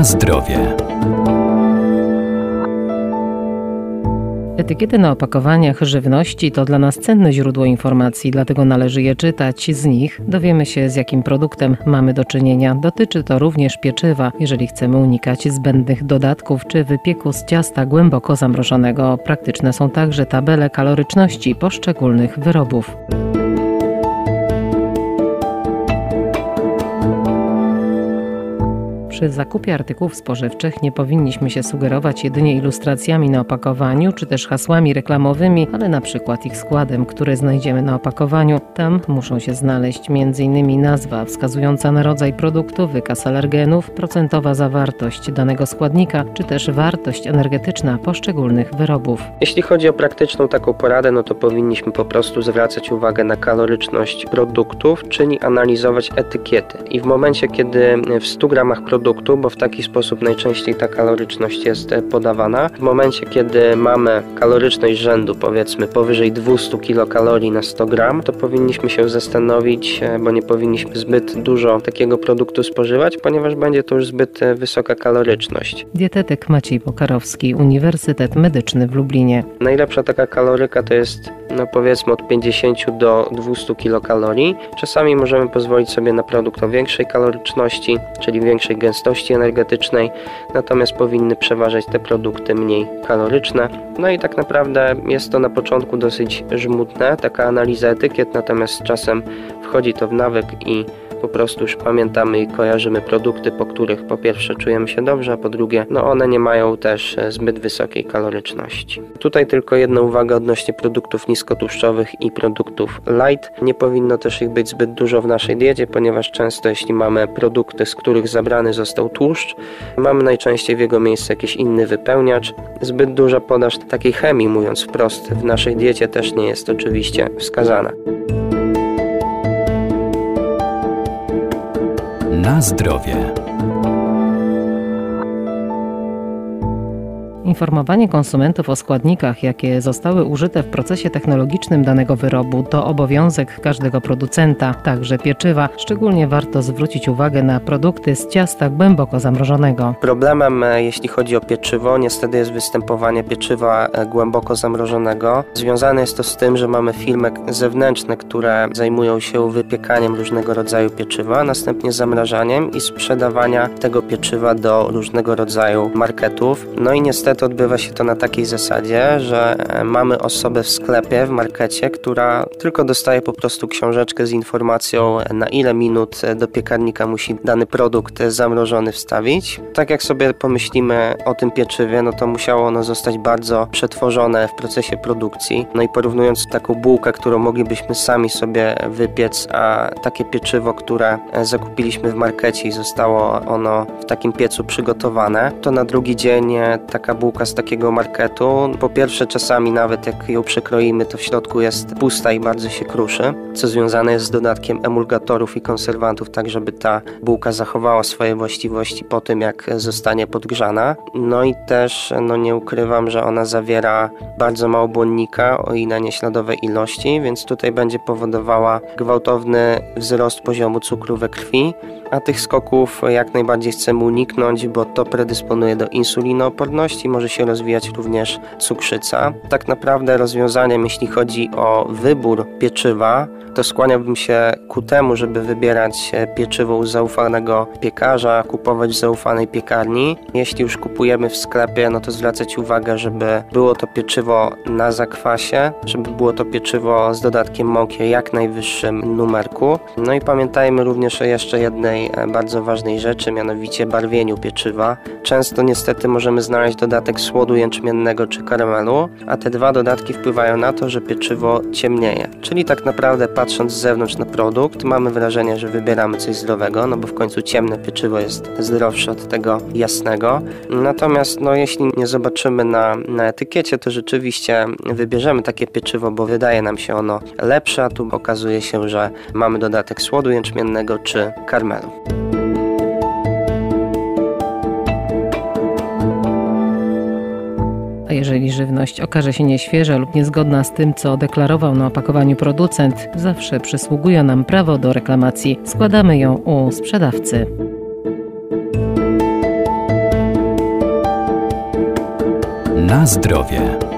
Na zdrowie. Etykiety na opakowaniach żywności to dla nas cenne źródło informacji, dlatego należy je czytać. Z nich dowiemy się, z jakim produktem mamy do czynienia. Dotyczy to również pieczywa, jeżeli chcemy unikać zbędnych dodatków czy wypieku z ciasta głęboko zamrożonego. Praktyczne są także tabele kaloryczności poszczególnych wyrobów. Przy zakupie artykułów spożywczych nie powinniśmy się sugerować jedynie ilustracjami na opakowaniu czy też hasłami reklamowymi, ale na przykład ich składem, który znajdziemy na opakowaniu. Tam muszą się znaleźć m.in. nazwa wskazująca na rodzaj produktu, wykaz alergenów, procentowa zawartość danego składnika czy też wartość energetyczna poszczególnych wyrobów. Jeśli chodzi o praktyczną taką poradę, no to powinniśmy po prostu zwracać uwagę na kaloryczność produktów, czyli analizować etykiety. I w momencie, kiedy w 100 gramach produktu produktu, bo w taki sposób najczęściej ta kaloryczność jest e, podawana. W momencie, kiedy mamy kaloryczność rzędu powiedzmy powyżej 200 kilokalorii na 100 gram, to powinniśmy się zastanowić, e, bo nie powinniśmy zbyt dużo takiego produktu spożywać, ponieważ będzie to już zbyt e, wysoka kaloryczność. Dietetyk Maciej Pokarowski, Uniwersytet Medyczny w Lublinie. Najlepsza taka kaloryka to jest no powiedzmy od 50 do 200 kilokalorii. Czasami możemy pozwolić sobie na produkt o większej kaloryczności, czyli większej gęstości gęstości energetycznej, natomiast powinny przeważać te produkty mniej kaloryczne. No i tak naprawdę jest to na początku dosyć żmudne, taka analiza etykiet, natomiast z czasem wchodzi to w nawyk i po prostu już pamiętamy i kojarzymy produkty, po których po pierwsze czujemy się dobrze, a po drugie, no one nie mają też e, zbyt wysokiej kaloryczności. Tutaj tylko jedna uwaga odnośnie produktów niskotłuszczowych i produktów light. Nie powinno też ich być zbyt dużo w naszej diecie, ponieważ często jeśli mamy produkty, z których zabrany został tłuszcz, mamy najczęściej w jego miejsce jakiś inny wypełniacz. Zbyt duża podaż takiej chemii, mówiąc wprost, w naszej diecie też nie jest oczywiście wskazana. Na zdrowie. Informowanie konsumentów o składnikach, jakie zostały użyte w procesie technologicznym danego wyrobu, to obowiązek każdego producenta, także pieczywa. Szczególnie warto zwrócić uwagę na produkty z ciasta głęboko zamrożonego. Problemem, e, jeśli chodzi o pieczywo, niestety jest występowanie pieczywa e, głęboko zamrożonego. Związane jest to z tym, że mamy firmy zewnętrzne, które zajmują się wypiekaniem różnego rodzaju pieczywa, następnie zamrażaniem i sprzedawania tego pieczywa do różnego rodzaju marketów. No i niestety niestety odbywa się to na takiej zasadzie, że e, mamy osobę w sklepie, w markecie, która tylko dostaje po prostu książeczkę z informacją, na ile minut e, do piekarnika musi dany produkt zamrożony wstawić. Tak jak sobie pomyślimy o tym pieczywie, no to musiało ono zostać bardzo przetworzone w procesie produkcji. No i porównując taką bułkę, którą moglibyśmy sami sobie wypiec, a takie pieczywo, które e, zakupiliśmy w markecie i zostało ono w takim piecu przygotowane, to na drugi dzień taka bułka z takiego marketu. Po pierwsze, czasami nawet jak ją przekroimy, to w środku jest pusta i bardzo się kruszy, co związane jest z dodatkiem emulgatorów i konserwantów, tak żeby ta bułka zachowała swoje właściwości po tym, jak zostanie podgrzana. No i też, no nie ukrywam, że ona zawiera bardzo mało błonnika, o ile nie śladowe ilości, więc tutaj będzie powodowała gwałtowny wzrost poziomu cukru we krwi, a tych skoków jak najbardziej chcemy uniknąć, bo to predysponuje do insulinooporności, może się rozwijać również cukrzyca. Tak naprawdę rozwiązaniem, jeśli chodzi o wybór pieczywa, to skłaniałbym się ku temu, żeby wybierać pieczywo u zaufanego piekarza, kupować w zaufanej piekarni. Jeśli już kupujemy w sklepie, no to zwracać uwagę, żeby było to pieczywo na zakwasie, żeby było to pieczywo z dodatkiem mąki jak najwyższym numerku. No i pamiętajmy również o jeszcze jednej e, bardzo ważnej rzeczy, mianowicie barwieniu pieczywa. Często niestety możemy znaleźć dodatek słodu jęczmiennego czy karamelu, a te dwa dodatki wpływają na to, że pieczywo ciemnieje. Czyli tak naprawdę patrząc z zewnątrz na produkt, mamy wrażenie, że wybieramy coś zdrowego, no bo w końcu ciemne pieczywo jest zdrowsze od tego jasnego. Natomiast no, jeśli nie zobaczymy na, na etykiecie, to rzeczywiście wybierzemy takie pieczywo, bo wydaje nam się ono lepsze, a tu okazuje się, że mamy dodatek słodu jęczmiennego czy karmelu. A jeżeli żywność okaże się nieświeża lub niezgodna z tym, co deklarował na opakowaniu producent, zawsze przysługuje nam prawo do reklamacji. Składamy ją u sprzedawcy. Na zdrowie.